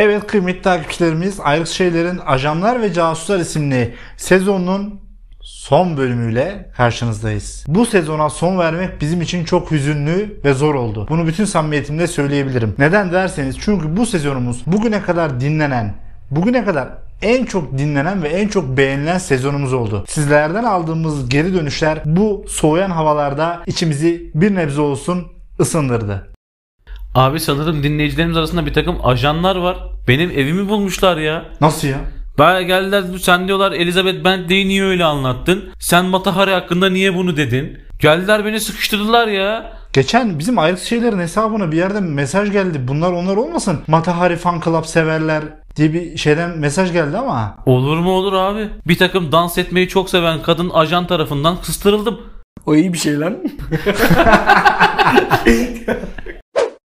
Evet kıymetli takipçilerimiz Ayrık Şeyler'in Ajanlar ve Casuslar isimli sezonun son bölümüyle karşınızdayız. Bu sezona son vermek bizim için çok hüzünlü ve zor oldu. Bunu bütün samimiyetimle söyleyebilirim. Neden derseniz çünkü bu sezonumuz bugüne kadar dinlenen, bugüne kadar en çok dinlenen ve en çok beğenilen sezonumuz oldu. Sizlerden aldığımız geri dönüşler bu soğuyan havalarda içimizi bir nebze olsun ısındırdı. Abi sanırım dinleyicilerimiz arasında bir takım ajanlar var. Benim evimi bulmuşlar ya. Nasıl ya? Baya geldiler sen diyorlar Elizabeth Bentley'i niye öyle anlattın? Sen Matahari hakkında niye bunu dedin? Geldiler beni sıkıştırdılar ya. Geçen bizim ayrık şeylerin hesabına bir yerden mesaj geldi. Bunlar onlar olmasın. Matahari Fan Club severler diye bir şeyden mesaj geldi ama. Olur mu olur abi. Bir takım dans etmeyi çok seven kadın ajan tarafından kıstırıldım. O iyi bir şey lan.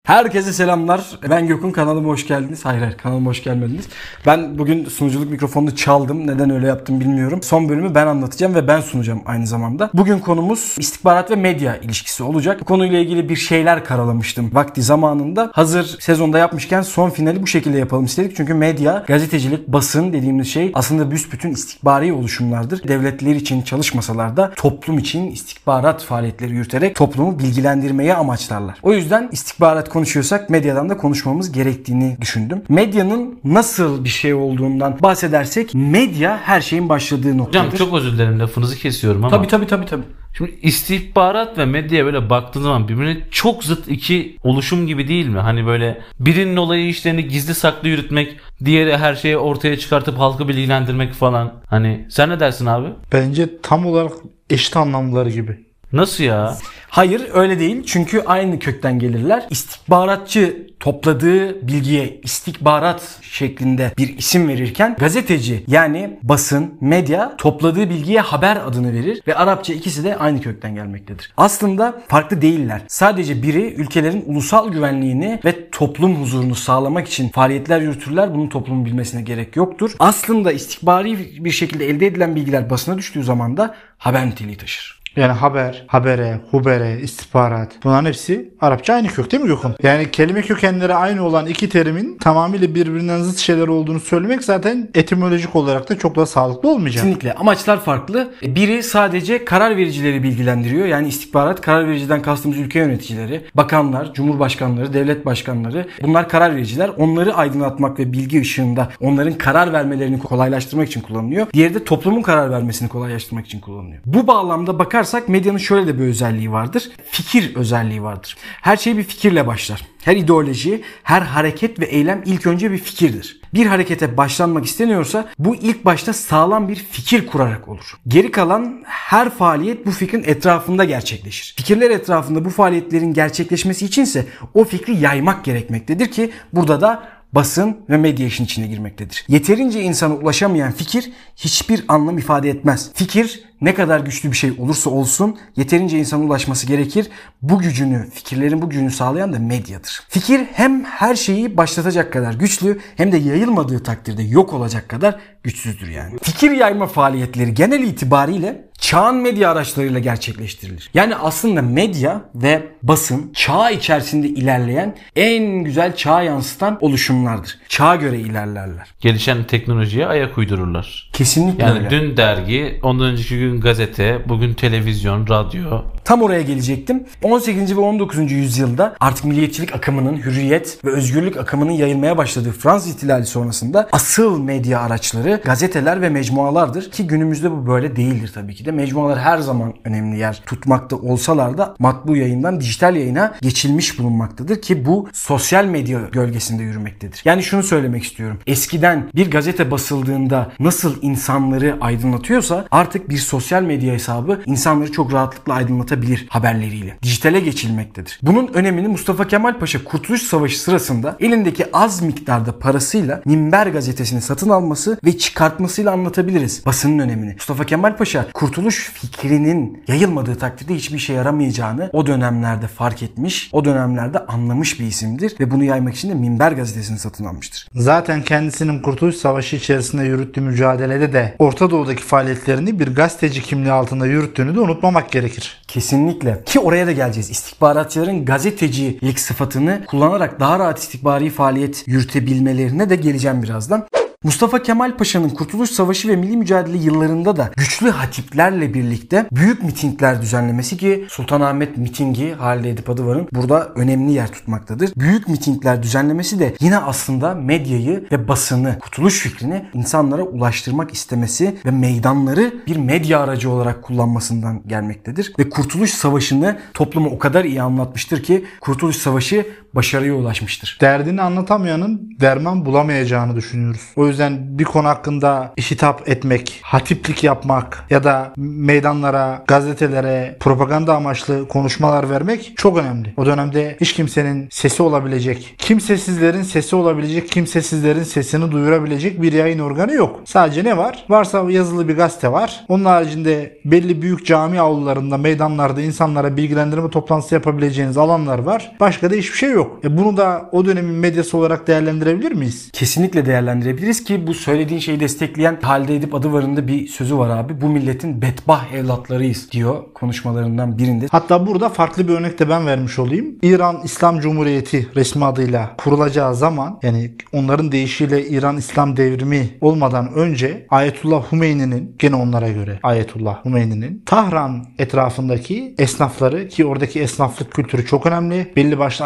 Herkese selamlar. Ben Gökün kanalıma hoş geldiniz. Hayır hayır kanalıma hoş gelmediniz. Ben bugün sunuculuk mikrofonunu çaldım. Neden öyle yaptım bilmiyorum. Son bölümü ben anlatacağım ve ben sunacağım aynı zamanda. Bugün konumuz istihbarat ve medya ilişkisi olacak. Bu konuyla ilgili bir şeyler karalamıştım vakti zamanında. Hazır sezonda yapmışken son finali bu şekilde yapalım istedik. Çünkü medya, gazetecilik, basın dediğimiz şey aslında büsbütün istihbari oluşumlardır. Devletler için çalışmasalar da toplum için istihbarat faaliyetleri yürüterek toplumu bilgilendirmeye amaçlarlar. O yüzden istihbarat konuşuyorsak medyadan da konuşmamız gerektiğini düşündüm. Medyanın nasıl bir şey olduğundan bahsedersek medya her şeyin başladığı noktadır. Hocam çok özür dilerim lafınızı kesiyorum ama. Tabii tabii tabii tabii. Şimdi istihbarat ve medya böyle baktığın zaman birbirine çok zıt iki oluşum gibi değil mi? Hani böyle birinin olayı işlerini gizli saklı yürütmek, diğeri her şeyi ortaya çıkartıp halkı bilgilendirmek falan. Hani sen ne dersin abi? Bence tam olarak eşit anlamları gibi. Nasıl ya? Hayır öyle değil. Çünkü aynı kökten gelirler. İstihbaratçı topladığı bilgiye istihbarat şeklinde bir isim verirken gazeteci yani basın, medya topladığı bilgiye haber adını verir ve Arapça ikisi de aynı kökten gelmektedir. Aslında farklı değiller. Sadece biri ülkelerin ulusal güvenliğini ve toplum huzurunu sağlamak için faaliyetler yürütürler. Bunun toplumun bilmesine gerek yoktur. Aslında istihbari bir şekilde elde edilen bilgiler basına düştüğü zaman da haber niteliği taşır. Yani haber, habere, hubere, istihbarat bunların hepsi Arapça aynı kök değil mi Gökhan? Yani kelime kökenleri aynı olan iki terimin tamamıyla birbirinden zıt şeyler olduğunu söylemek zaten etimolojik olarak da çok da sağlıklı olmayacak. Kesinlikle. Amaçlar farklı. Biri sadece karar vericileri bilgilendiriyor. Yani istihbarat karar vericiden kastımız ülke yöneticileri, bakanlar, cumhurbaşkanları, devlet başkanları. Bunlar karar vericiler. Onları aydınlatmak ve bilgi ışığında onların karar vermelerini kolaylaştırmak için kullanılıyor. Diğeri de toplumun karar vermesini kolaylaştırmak için kullanılıyor. Bu bağlamda bakar bakarsak medyanın şöyle de bir özelliği vardır. Fikir özelliği vardır. Her şey bir fikirle başlar. Her ideoloji, her hareket ve eylem ilk önce bir fikirdir. Bir harekete başlanmak isteniyorsa bu ilk başta sağlam bir fikir kurarak olur. Geri kalan her faaliyet bu fikrin etrafında gerçekleşir. Fikirler etrafında bu faaliyetlerin gerçekleşmesi içinse o fikri yaymak gerekmektedir ki burada da basın ve medya işin içine girmektedir. Yeterince insana ulaşamayan fikir hiçbir anlam ifade etmez. Fikir ne kadar güçlü bir şey olursa olsun yeterince insana ulaşması gerekir. Bu gücünü, fikirlerin bu gücünü sağlayan da medyadır. Fikir hem her şeyi başlatacak kadar güçlü hem de yayılmadığı takdirde yok olacak kadar güçsüzdür yani. Fikir yayma faaliyetleri genel itibariyle çağın medya araçlarıyla gerçekleştirilir. Yani aslında medya ve basın çağ içerisinde ilerleyen en güzel çağ yansıtan oluşumlardır. Çağa göre ilerlerler. Gelişen teknolojiye ayak uydururlar. Kesinlikle Yani öyle. dün dergi, ondan önceki gün gazete, bugün televizyon, radyo. Tam oraya gelecektim. 18. ve 19. yüzyılda artık milliyetçilik akımının, hürriyet ve özgürlük akımının yayılmaya başladığı Fransız ihtilali sonrasında asıl medya araçları gazeteler ve mecmualardır. Ki günümüzde bu böyle değildir tabii ki de. Mecmualar her zaman önemli yer tutmakta olsalar da matbu yayından dijital yayına geçilmiş bulunmaktadır ki bu sosyal medya gölgesinde yürümektedir. Yani şunu söylemek istiyorum. Eskiden bir gazete basıldığında nasıl insanları aydınlatıyorsa artık bir sosyal medya hesabı insanları çok rahatlıkla aydınlatabilir haberleriyle. Dijitale geçilmektedir. Bunun önemini Mustafa Kemal Paşa Kurtuluş Savaşı sırasında elindeki az miktarda parasıyla Minber gazetesini satın alması ve çıkartmasıyla anlatabiliriz basının önemini. Mustafa Kemal Paşa kurtuluş fikrinin yayılmadığı takdirde hiçbir işe yaramayacağını o dönemlerde fark etmiş, o dönemlerde anlamış bir isimdir ve bunu yaymak için de Minber gazetesini satın almıştır. Zaten kendisinin Kurtuluş Savaşı içerisinde yürüttüğü mücadelede de Orta Doğu'daki faaliyetlerini bir gazeteci kimliği altında yürüttüğünü de unutmamak gerekir. Kesinlikle. Ki oraya da geleceğiz. İstihbaratçıların gazetecilik sıfatını kullanarak daha rahat istihbari faaliyet yürütebilmelerine de geleceğim birazdan. Mustafa Kemal Paşa'nın Kurtuluş Savaşı ve milli mücadele yıllarında da güçlü hatiplerle birlikte büyük mitingler düzenlemesi ki Sultanahmet mitingi Halide Edip Adıvar'ın burada önemli yer tutmaktadır. Büyük mitingler düzenlemesi de yine aslında medyayı ve basını, kurtuluş fikrini insanlara ulaştırmak istemesi ve meydanları bir medya aracı olarak kullanmasından gelmektedir. Ve Kurtuluş Savaşı'nı topluma o kadar iyi anlatmıştır ki Kurtuluş Savaşı başarıya ulaşmıştır. Derdini anlatamayanın derman bulamayacağını düşünüyoruz. O yüzden bir konu hakkında hitap etmek, hatiplik yapmak ya da meydanlara, gazetelere propaganda amaçlı konuşmalar vermek çok önemli. O dönemde hiç kimsenin sesi olabilecek, kimsesizlerin sesi olabilecek, kimsesizlerin sesini duyurabilecek bir yayın organı yok. Sadece ne var? Varsa yazılı bir gazete var. Onun haricinde belli büyük cami avlularında, meydanlarda insanlara bilgilendirme toplantısı yapabileceğiniz alanlar var. Başka da hiçbir şey yok. E bunu da o dönemin medyası olarak değerlendirebilir miyiz? Kesinlikle değerlendirebiliriz ki bu söylediğin şeyi destekleyen Halide Edip Adıvar'ın da bir sözü var abi. Bu milletin bedbah evlatlarıyız diyor konuşmalarından birinde. Hatta burada farklı bir örnek de ben vermiş olayım. İran İslam Cumhuriyeti resmi adıyla kurulacağı zaman yani onların deyişiyle İran İslam devrimi olmadan önce Ayetullah Hümeyni'nin gene onlara göre Ayetullah Hümeyni'nin Tahran etrafındaki esnafları ki oradaki esnaflık kültürü çok önemli. Belli başlı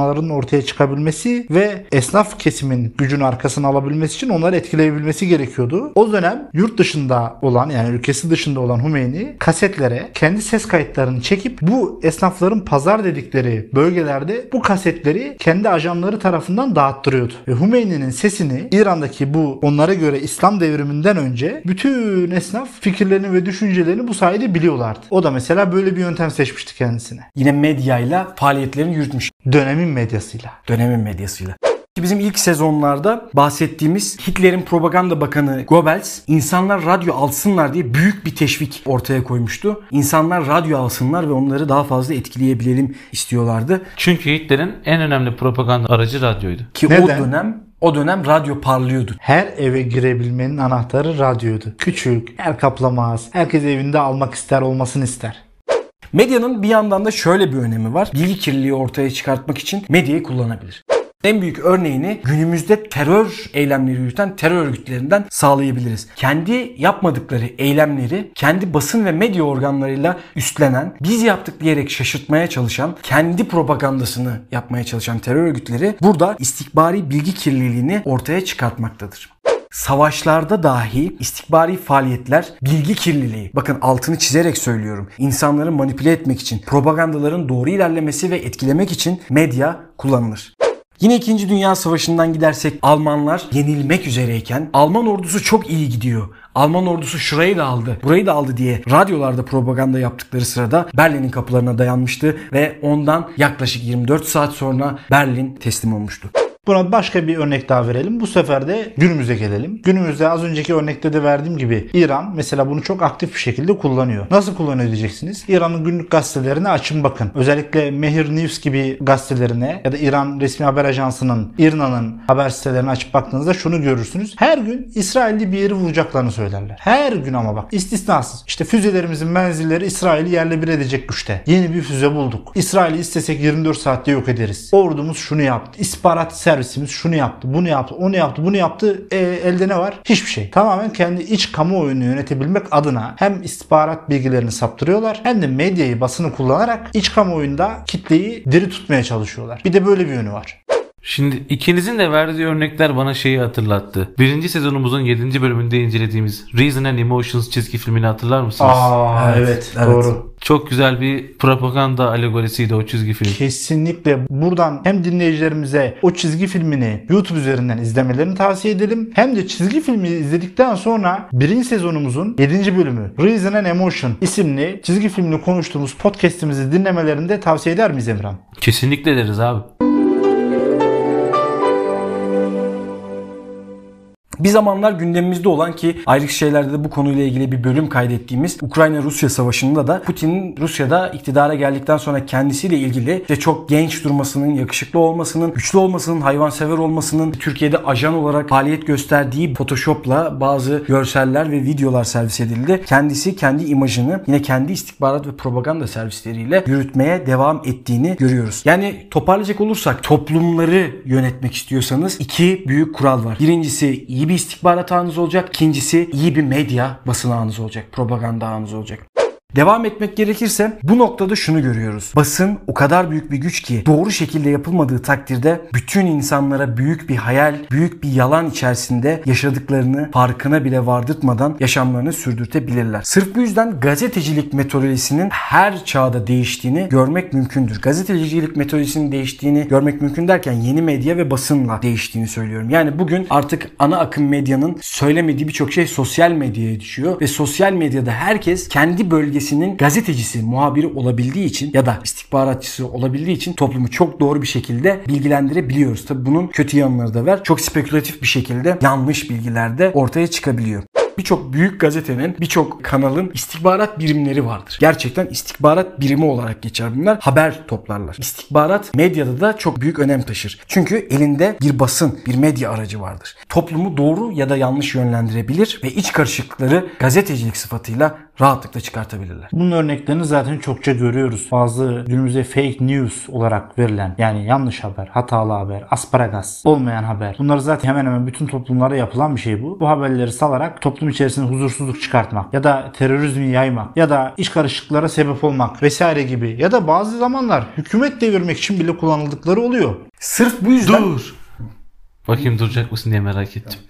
ayaklanmaların ortaya çıkabilmesi ve esnaf kesimin gücün arkasına alabilmesi için onları etkileyebilmesi gerekiyordu. O dönem yurt dışında olan yani ülkesi dışında olan Hümeyni kasetlere kendi ses kayıtlarını çekip bu esnafların pazar dedikleri bölgelerde bu kasetleri kendi ajanları tarafından dağıttırıyordu. Ve Hümeyni'nin sesini İran'daki bu onlara göre İslam devriminden önce bütün esnaf fikirlerini ve düşüncelerini bu sayede biliyorlardı. O da mesela böyle bir yöntem seçmişti kendisine. Yine medyayla faaliyetlerini yürütmüş Dönemin medyasıyla. dönemin medyasıyla. Bizim ilk sezonlarda bahsettiğimiz Hitler'in propaganda bakanı Goebbels insanlar radyo alsınlar diye büyük bir teşvik ortaya koymuştu. İnsanlar radyo alsınlar ve onları daha fazla etkileyebilelim istiyorlardı. Çünkü Hitler'in en önemli propaganda aracı radyoydu. Ki Neden? o dönem o dönem radyo parlıyordu. Her eve girebilmenin anahtarı radyoydu. Küçük, el kaplamaz, herkes evinde almak ister olmasını ister. Medyanın bir yandan da şöyle bir önemi var. Bilgi kirliliği ortaya çıkartmak için medyayı kullanabilir. En büyük örneğini günümüzde terör eylemleri yürüten terör örgütlerinden sağlayabiliriz. Kendi yapmadıkları eylemleri kendi basın ve medya organlarıyla üstlenen, biz yaptık diyerek şaşırtmaya çalışan, kendi propagandasını yapmaya çalışan terör örgütleri burada istikbari bilgi kirliliğini ortaya çıkartmaktadır. Savaşlarda dahi istikbari faaliyetler bilgi kirliliği. Bakın altını çizerek söylüyorum. İnsanları manipüle etmek için, propagandaların doğru ilerlemesi ve etkilemek için medya kullanılır. Yine 2. Dünya Savaşı'ndan gidersek Almanlar yenilmek üzereyken Alman ordusu çok iyi gidiyor. Alman ordusu şurayı da aldı, burayı da aldı diye radyolarda propaganda yaptıkları sırada Berlin'in kapılarına dayanmıştı ve ondan yaklaşık 24 saat sonra Berlin teslim olmuştu. Buna başka bir örnek daha verelim. Bu sefer de günümüze gelelim. Günümüzde az önceki örnekte de verdiğim gibi İran mesela bunu çok aktif bir şekilde kullanıyor. Nasıl kullanıyor diyeceksiniz. İran'ın günlük gazetelerine açın bakın. Özellikle Mehir News gibi gazetelerine ya da İran resmi haber ajansının İRNA'nın haber sitelerine açıp baktığınızda şunu görürsünüz. Her gün İsrailli bir yeri vuracaklarını söylerler. Her gün ama bak istisnasız. İşte füzelerimizin menzilleri İsrail'i yerle bir edecek güçte. Yeni bir füze bulduk. İsrail'i istesek 24 saatte yok ederiz. Ordumuz şunu yaptı. İstihbarat servisimiz şunu yaptı, bunu yaptı, onu yaptı, bunu yaptı. E, elde ne var? Hiçbir şey. Tamamen kendi iç kamuoyunu yönetebilmek adına hem istihbarat bilgilerini saptırıyorlar hem de medyayı, basını kullanarak iç kamuoyunda kitleyi diri tutmaya çalışıyorlar. Bir de böyle bir yönü var. Şimdi ikinizin de verdiği örnekler bana şeyi hatırlattı. Birinci sezonumuzun 7. bölümünde incelediğimiz Reason and Emotions çizgi filmini hatırlar mısınız? Aa Evet, evet, evet. doğru. Çok güzel bir propaganda alegorisiydi o çizgi film. Kesinlikle buradan hem dinleyicilerimize o çizgi filmini YouTube üzerinden izlemelerini tavsiye edelim. Hem de çizgi filmi izledikten sonra birinci sezonumuzun 7. bölümü Reason and Emotion isimli çizgi filmini konuştuğumuz podcastimizi dinlemelerini de tavsiye eder miyiz Emran? Kesinlikle deriz abi. Bir zamanlar gündemimizde olan ki ayrık şeylerde de bu konuyla ilgili bir bölüm kaydettiğimiz Ukrayna-Rusya savaşında da Putin'in Rusya'da iktidara geldikten sonra kendisiyle ilgili işte çok genç durmasının, yakışıklı olmasının, güçlü olmasının, hayvansever olmasının, Türkiye'de ajan olarak faaliyet gösterdiği Photoshop'la bazı görseller ve videolar servis edildi. Kendisi kendi imajını yine kendi istihbarat ve propaganda servisleriyle yürütmeye devam ettiğini görüyoruz. Yani toparlayacak olursak toplumları yönetmek istiyorsanız iki büyük kural var. Birincisi iyi bir istihbarat ağınız olacak. İkincisi iyi bir medya basın ağınız olacak. Propaganda ağınız olacak. Devam etmek gerekirse bu noktada şunu görüyoruz. Basın o kadar büyük bir güç ki doğru şekilde yapılmadığı takdirde bütün insanlara büyük bir hayal, büyük bir yalan içerisinde yaşadıklarını farkına bile vardırtmadan yaşamlarını sürdürtebilirler. Sırf bu yüzden gazetecilik metodolojisinin her çağda değiştiğini görmek mümkündür. Gazetecilik metodolojisinin değiştiğini görmek mümkün derken yeni medya ve basınla değiştiğini söylüyorum. Yani bugün artık ana akım medyanın söylemediği birçok şey sosyal medyaya düşüyor ve sosyal medyada herkes kendi bölgesinde bölgesinin gazetecisi, muhabiri olabildiği için ya da istihbaratçısı olabildiği için toplumu çok doğru bir şekilde bilgilendirebiliyoruz. Tabi bunun kötü yanları da var. Çok spekülatif bir şekilde yanlış bilgiler de ortaya çıkabiliyor birçok büyük gazetenin, birçok kanalın istihbarat birimleri vardır. Gerçekten istihbarat birimi olarak geçer bunlar. Haber toplarlar. İstihbarat medyada da çok büyük önem taşır. Çünkü elinde bir basın, bir medya aracı vardır. Toplumu doğru ya da yanlış yönlendirebilir ve iç karışıklıkları gazetecilik sıfatıyla rahatlıkla çıkartabilirler. Bunun örneklerini zaten çokça görüyoruz. Bazı günümüzde fake news olarak verilen yani yanlış haber, hatalı haber, asparagas, olmayan haber. Bunlar zaten hemen hemen bütün toplumlarda yapılan bir şey bu. Bu haberleri salarak toplum içerisinde huzursuzluk çıkartmak ya da terörizmi yaymak ya da iç karışıklıklara sebep olmak vesaire gibi ya da bazı zamanlar hükümet devirmek için bile kullanıldıkları oluyor. Sırf bu yüzden Dur. Bakayım duracak mısın diye merak ettim.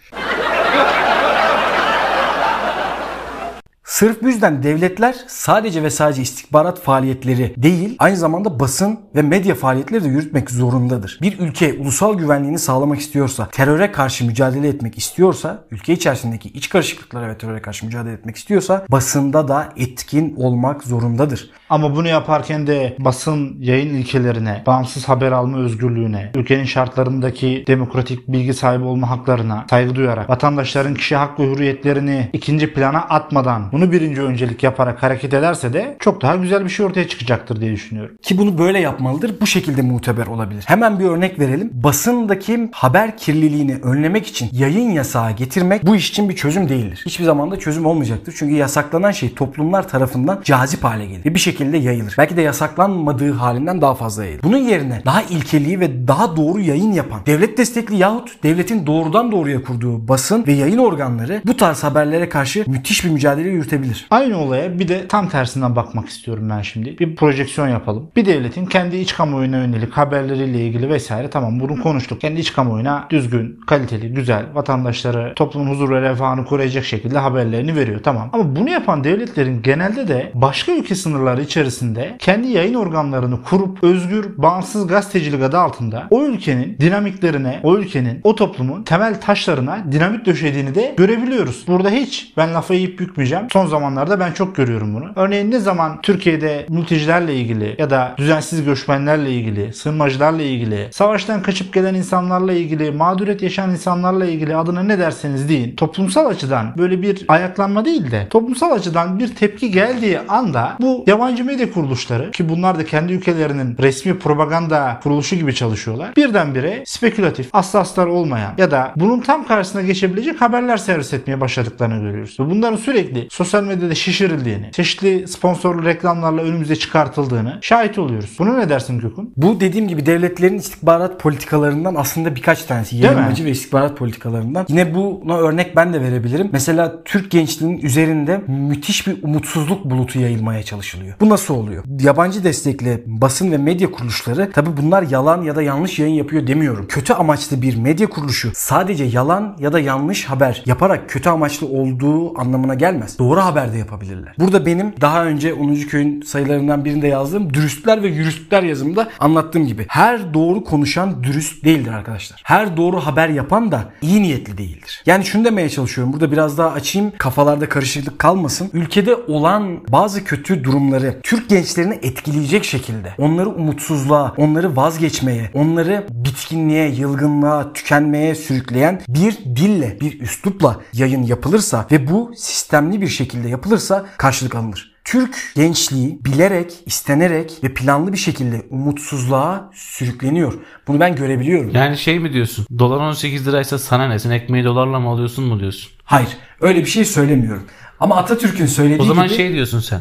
Sırf bu yüzden devletler sadece ve sadece istihbarat faaliyetleri değil, aynı zamanda basın ve medya faaliyetleri de yürütmek zorundadır. Bir ülke ulusal güvenliğini sağlamak istiyorsa, teröre karşı mücadele etmek istiyorsa, ülke içerisindeki iç karışıklıklara ve teröre karşı mücadele etmek istiyorsa basında da etkin olmak zorundadır. Ama bunu yaparken de basın yayın ilkelerine, bağımsız haber alma özgürlüğüne, ülkenin şartlarındaki demokratik bilgi sahibi olma haklarına saygı duyarak, vatandaşların kişi hak ve hürriyetlerini ikinci plana atmadan bunu birinci öncelik yaparak hareket ederse de çok daha güzel bir şey ortaya çıkacaktır diye düşünüyorum. Ki bunu böyle yapmalıdır. Bu şekilde muteber olabilir. Hemen bir örnek verelim. Basındaki haber kirliliğini önlemek için yayın yasağı getirmek bu iş için bir çözüm değildir. Hiçbir zaman da çözüm olmayacaktır. Çünkü yasaklanan şey toplumlar tarafından cazip hale gelir ve bir şekilde yayılır. Belki de yasaklanmadığı halinden daha fazla yayılır. Bunun yerine daha ilkeli ve daha doğru yayın yapan, devlet destekli yahut devletin doğrudan doğruya kurduğu basın ve yayın organları bu tarz haberlere karşı müthiş bir mücadele yürütebilir. Aynı olaya bir de tam tersinden bakmak istiyorum ben şimdi. Bir projeksiyon yapalım. Bir devletin kendi iç kamuoyuna yönelik haberleriyle ilgili vesaire tamam bunu konuştuk. Kendi iç kamuoyuna düzgün, kaliteli, güzel, vatandaşları toplumun huzur ve refahını koruyacak şekilde haberlerini veriyor. Tamam. Ama bunu yapan devletlerin genelde de başka ülke sınırları içerisinde kendi yayın organlarını kurup özgür, bağımsız gazetecilik adı altında o ülkenin dinamiklerine, o ülkenin, o toplumun temel taşlarına dinamit döşediğini de görebiliyoruz. Burada hiç ben lafa yiyip bükmeyeceğim. Son zamanlarda ben çok görüyorum bunu. Örneğin ne zaman Türkiye'de mültecilerle ilgili ya da düzensiz göçmenlerle ilgili, sığınmacılarla ilgili, savaştan kaçıp gelen insanlarla ilgili, mağduriyet yaşayan insanlarla ilgili adına ne derseniz deyin. Toplumsal açıdan böyle bir ayaklanma değil de toplumsal açıdan bir tepki geldiği anda bu yabancı medya kuruluşları ki bunlar da kendi ülkelerinin resmi propaganda kuruluşu gibi çalışıyorlar. Birdenbire spekülatif, aslaslar olmayan ya da bunun tam karşısına geçebilecek haberler servis etmeye başladıklarını görüyoruz. Bunların sürekli sosyal medyada şişirildiğini, çeşitli sponsorlu reklamlarla önümüze çıkartıldığını şahit oluyoruz. Bunu ne dersin Gökün? Bu dediğim gibi devletlerin istihbarat politikalarından aslında birkaç tanesi. Yayınmacı ve istihbarat politikalarından. Yine buna örnek ben de verebilirim. Mesela Türk gençliğinin üzerinde müthiş bir umutsuzluk bulutu yayılmaya çalışılıyor. Bu nasıl oluyor? Yabancı destekli basın ve medya kuruluşları tabi bunlar yalan ya da yanlış yayın yapıyor demiyorum. Kötü amaçlı bir medya kuruluşu sadece yalan ya da yanlış haber yaparak kötü amaçlı olduğu anlamına gelmez. Doğru doğru haber de yapabilirler. Burada benim daha önce 10. köyün sayılarından birinde yazdığım dürüstlükler ve yürüstlükler yazımda anlattığım gibi her doğru konuşan dürüst değildir arkadaşlar. Her doğru haber yapan da iyi niyetli değildir. Yani şunu demeye çalışıyorum. Burada biraz daha açayım kafalarda karışıklık kalmasın. Ülkede olan bazı kötü durumları Türk gençlerini etkileyecek şekilde onları umutsuzluğa, onları vazgeçmeye, onları bitkinliğe, yılgınlığa, tükenmeye sürükleyen bir dille, bir üslupla yayın yapılırsa ve bu sistemli bir şekilde yapılırsa karşılık alınır. Türk gençliği bilerek, istenerek ve planlı bir şekilde umutsuzluğa sürükleniyor. Bunu ben görebiliyorum. Yani şey mi diyorsun? Dolar 18 liraysa sana ne? Sen ekmeği dolarla mı alıyorsun mu diyorsun? Hayır, öyle bir şey söylemiyorum. Ama Atatürk'ün söylediği O zaman gibi... şey diyorsun sen.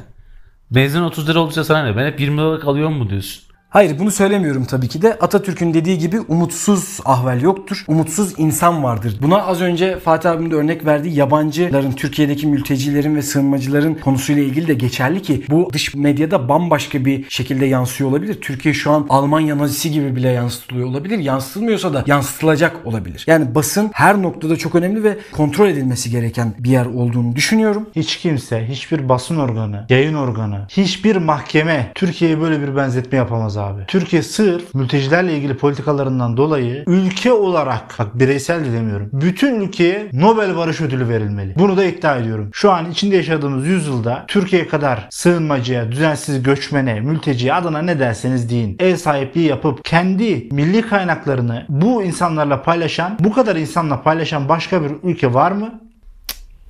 Benzin 30 lira olduysa sana ne? Ben hep 20 liralık alıyorum mu diyorsun? Hayır bunu söylemiyorum tabii ki de. Atatürk'ün dediği gibi umutsuz ahval yoktur. Umutsuz insan vardır. Buna az önce Fatih abim de örnek verdiği yabancıların, Türkiye'deki mültecilerin ve sığınmacıların konusuyla ilgili de geçerli ki bu dış medyada bambaşka bir şekilde yansıyor olabilir. Türkiye şu an Almanya nazisi gibi bile yansıtılıyor olabilir. Yansıtılmıyorsa da yansıtılacak olabilir. Yani basın her noktada çok önemli ve kontrol edilmesi gereken bir yer olduğunu düşünüyorum. Hiç kimse, hiçbir basın organı, yayın organı, hiçbir mahkeme Türkiye'ye böyle bir benzetme yapamaz abi. Türkiye sırf mültecilerle ilgili politikalarından dolayı ülke olarak, bak bireysel de demiyorum, bütün ülkeye Nobel Barış Ödülü verilmeli. Bunu da iddia ediyorum. Şu an içinde yaşadığımız yüzyılda Türkiye kadar sığınmacıya, düzensiz göçmene, mülteciye adına ne derseniz deyin, ev sahipliği yapıp kendi milli kaynaklarını bu insanlarla paylaşan, bu kadar insanla paylaşan başka bir ülke var mı?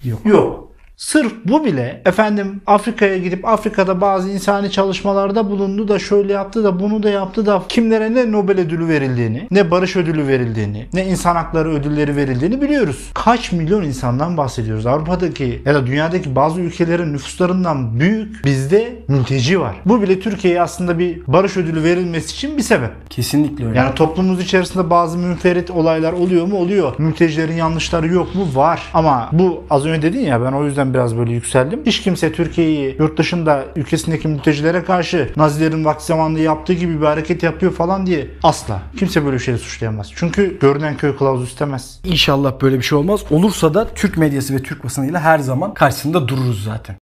Yok. Yok. Sırf bu bile efendim Afrika'ya gidip Afrika'da bazı insani çalışmalarda bulundu da şöyle yaptı da bunu da yaptı da kimlere ne Nobel ödülü verildiğini, ne barış ödülü verildiğini, ne insan hakları ödülleri verildiğini biliyoruz. Kaç milyon insandan bahsediyoruz. Avrupa'daki ya da dünyadaki bazı ülkelerin nüfuslarından büyük bizde mülteci var. Bu bile Türkiye'ye aslında bir barış ödülü verilmesi için bir sebep. Kesinlikle öyle. Yani toplumumuz içerisinde bazı münferit olaylar oluyor mu? Oluyor. Mültecilerin yanlışları yok mu? Var. Ama bu az önce dedin ya ben o yüzden biraz böyle yükseldim. Hiç kimse Türkiye'yi yurt dışında ülkesindeki mültecilere karşı Nazilerin vakti zamanında yaptığı gibi bir hareket yapıyor falan diye asla. Kimse böyle bir suçlayamaz. Çünkü görünen köy kılavuz istemez. İnşallah böyle bir şey olmaz. Olursa da Türk medyası ve Türk basınıyla her zaman karşısında dururuz zaten.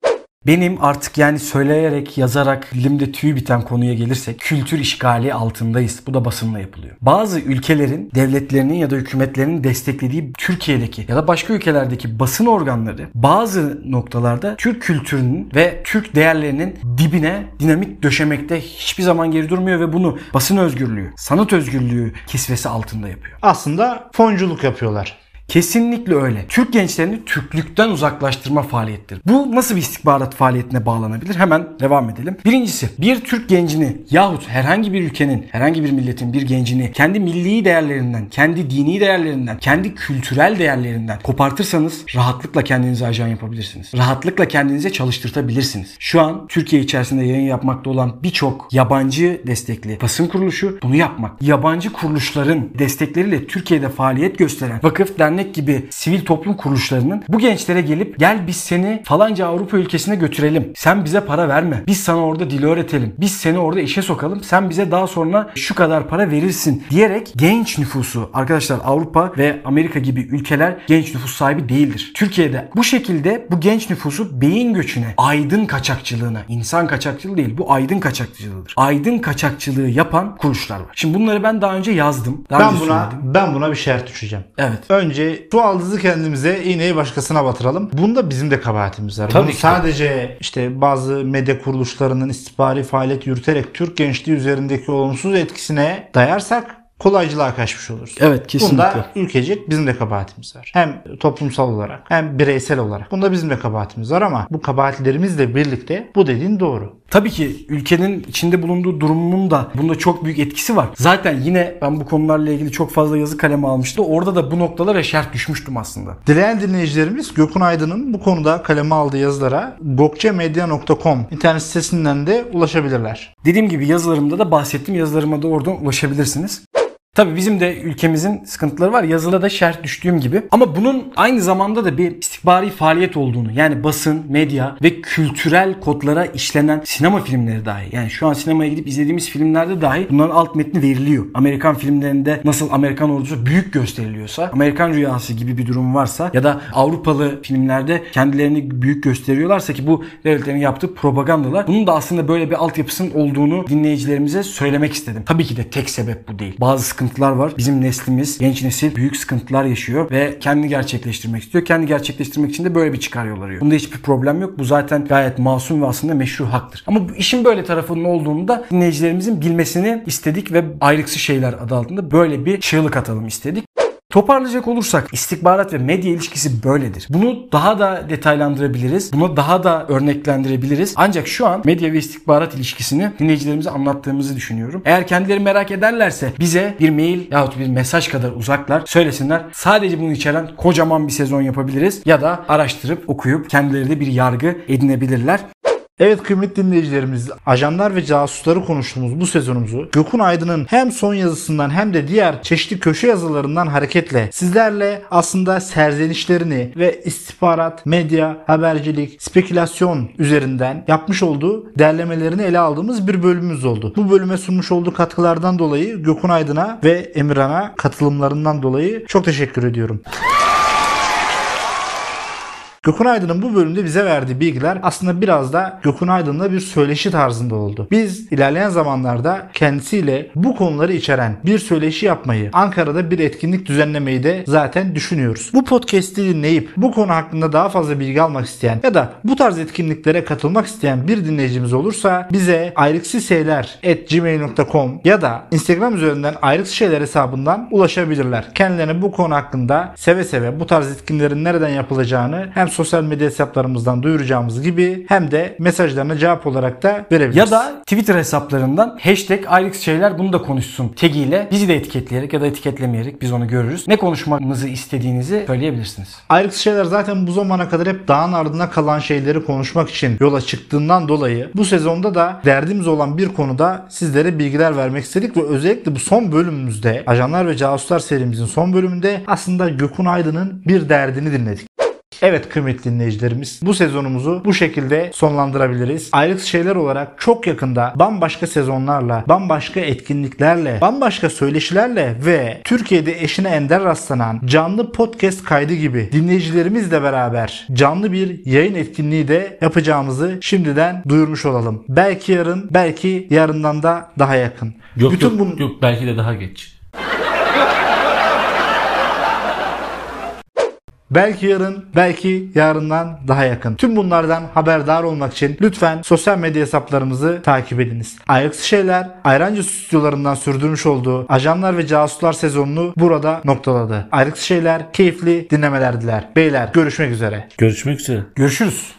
Benim artık yani söyleyerek, yazarak dilimde tüy biten konuya gelirsek kültür işgali altındayız. Bu da basınla yapılıyor. Bazı ülkelerin, devletlerinin ya da hükümetlerinin desteklediği Türkiye'deki ya da başka ülkelerdeki basın organları bazı noktalarda Türk kültürünün ve Türk değerlerinin dibine dinamit döşemekte hiçbir zaman geri durmuyor ve bunu basın özgürlüğü, sanat özgürlüğü kisvesi altında yapıyor. Aslında fonculuk yapıyorlar. Kesinlikle öyle. Türk gençlerini Türklükten uzaklaştırma faaliyettir. Bu nasıl bir istihbarat faaliyetine bağlanabilir? Hemen devam edelim. Birincisi bir Türk gencini yahut herhangi bir ülkenin, herhangi bir milletin bir gencini kendi milli değerlerinden, kendi dini değerlerinden, kendi kültürel değerlerinden kopartırsanız rahatlıkla kendinize ajan yapabilirsiniz. Rahatlıkla kendinize çalıştırtabilirsiniz. Şu an Türkiye içerisinde yayın yapmakta olan birçok yabancı destekli basın kuruluşu bunu yapmak. Yabancı kuruluşların destekleriyle Türkiye'de faaliyet gösteren vakıf, dernek gibi sivil toplum kuruluşlarının bu gençlere gelip gel biz seni falanca Avrupa ülkesine götürelim. Sen bize para verme. Biz sana orada dil öğretelim. Biz seni orada işe sokalım. Sen bize daha sonra şu kadar para verirsin diyerek genç nüfusu arkadaşlar Avrupa ve Amerika gibi ülkeler genç nüfus sahibi değildir. Türkiye'de bu şekilde bu genç nüfusu beyin göçüne, aydın kaçakçılığına, insan kaçakçılığı değil bu aydın kaçakçılığıdır. Aydın kaçakçılığı yapan kuruluşlar var. Şimdi bunları ben daha önce yazdım. Daha Ben önce buna söyledim. ben buna bir şerh düşeceğim. Evet. Önce su aldızı kendimize, iğneyi başkasına batıralım. Bunda bizim de kabahatimiz var. Tabii Bunu ki. sadece işte bazı medya kuruluşlarının istihbari faaliyet yürüterek Türk gençliği üzerindeki olumsuz etkisine dayarsak kolaycılığa kaçmış oluruz. Evet, kesinlikle. Bunda ülkecek bizim de kabahatimiz var. Hem toplumsal olarak hem bireysel olarak. Bunda bizim de kabahatimiz var ama bu kabahatlerimizle birlikte bu dediğin doğru. Tabii ki ülkenin içinde bulunduğu durumun da bunda çok büyük etkisi var. Zaten yine ben bu konularla ilgili çok fazla yazı kalemi almıştım. Orada da bu noktalara şerh düşmüştüm aslında. Dileyen dinleyicilerimiz Gökhan Aydın'ın bu konuda kaleme aldığı yazılara gokçemedia.com internet sitesinden de ulaşabilirler. Dediğim gibi yazılarımda da bahsettim. Yazılarıma da oradan ulaşabilirsiniz. Tabii bizim de ülkemizin sıkıntıları var. Yazıda da şerh düştüğüm gibi. Ama bunun aynı zamanda da bir istihbari faaliyet olduğunu yani basın, medya ve kültürel kodlara işlenen sinema filmleri dahi. Yani şu an sinemaya gidip izlediğimiz filmlerde dahi bunların alt metni veriliyor. Amerikan filmlerinde nasıl Amerikan ordusu büyük gösteriliyorsa, Amerikan rüyası gibi bir durum varsa ya da Avrupalı filmlerde kendilerini büyük gösteriyorlarsa ki bu devletlerin yaptığı propagandalar. Bunun da aslında böyle bir altyapısının olduğunu dinleyicilerimize söylemek istedim. Tabii ki de tek sebep bu değil. Bazı sıkıntılar var. Bizim neslimiz, genç nesil büyük sıkıntılar yaşıyor ve kendini gerçekleştirmek istiyor. Kendi gerçekleştirmek için de böyle bir çıkar yol arıyor. Bunda hiçbir problem yok. Bu zaten gayet masum ve aslında meşru haktır. Ama işin böyle tarafının olduğunu da dinleyicilerimizin bilmesini istedik ve ayrıksı şeyler adı altında böyle bir çığlık atalım istedik. Toparlayacak olursak istihbarat ve medya ilişkisi böyledir. Bunu daha da detaylandırabiliriz. Bunu daha da örneklendirebiliriz. Ancak şu an medya ve istihbarat ilişkisini dinleyicilerimize anlattığımızı düşünüyorum. Eğer kendileri merak ederlerse bize bir mail yahut bir mesaj kadar uzaklar söylesinler. Sadece bunu içeren kocaman bir sezon yapabiliriz. Ya da araştırıp okuyup kendileri de bir yargı edinebilirler. Evet kıymetli dinleyicilerimiz, ajanlar ve casusları konuştuğumuz bu sezonumuzu Gökhan Aydın'ın hem son yazısından hem de diğer çeşitli köşe yazılarından hareketle sizlerle aslında serzenişlerini ve istihbarat, medya, habercilik, spekülasyon üzerinden yapmış olduğu derlemelerini ele aldığımız bir bölümümüz oldu. Bu bölüme sunmuş olduğu katkılardan dolayı Gökhan Aydın'a ve Emirhan'a katılımlarından dolayı çok teşekkür ediyorum. Gökhan Aydın'ın bu bölümde bize verdiği bilgiler aslında biraz da Gökhan Aydın'la bir söyleşi tarzında oldu. Biz ilerleyen zamanlarda kendisiyle bu konuları içeren bir söyleşi yapmayı, Ankara'da bir etkinlik düzenlemeyi de zaten düşünüyoruz. Bu podcast'i dinleyip bu konu hakkında daha fazla bilgi almak isteyen ya da bu tarz etkinliklere katılmak isteyen bir dinleyicimiz olursa bize ayrıksiseyler@gmail.com ya da Instagram üzerinden ayrıksız şeyler hesabından ulaşabilirler. Kendilerine bu konu hakkında seve seve bu tarz etkinlerin nereden yapılacağını hem sosyal medya hesaplarımızdan duyuracağımız gibi hem de mesajlarına cevap olarak da verebiliriz. Ya da Twitter hesaplarından hashtag ayrık şeyler bunu da konuşsun tagiyle bizi de etiketleyerek ya da etiketlemeyerek biz onu görürüz. Ne konuşmamızı istediğinizi söyleyebilirsiniz. Ayrıksız şeyler zaten bu zamana kadar hep dağın ardına kalan şeyleri konuşmak için yola çıktığından dolayı bu sezonda da derdimiz olan bir konuda sizlere bilgiler vermek istedik ve özellikle bu son bölümümüzde Ajanlar ve Casuslar serimizin son bölümünde aslında Gökhan Aydın'ın bir derdini dinledik. Evet kıymetli dinleyicilerimiz bu sezonumuzu bu şekilde sonlandırabiliriz. Ayrık şeyler olarak çok yakında bambaşka sezonlarla, bambaşka etkinliklerle, bambaşka söyleşilerle ve Türkiye'de eşine ender rastlanan canlı podcast kaydı gibi dinleyicilerimizle beraber canlı bir yayın etkinliği de yapacağımızı şimdiden duyurmuş olalım. Belki yarın, belki yarından da daha yakın. Yok Bütün yok, bun- yok belki de daha geç. Belki yarın, belki yarından daha yakın. Tüm bunlardan haberdar olmak için lütfen sosyal medya hesaplarımızı takip ediniz. Ayrıksı Şeyler, Ayrancı stüdyolarından sürdürmüş olduğu Ajanlar ve Casuslar sezonunu burada noktaladı. Ayrıksı Şeyler keyifli dinlemeler diler. Beyler görüşmek üzere. Görüşmek üzere. Görüşürüz.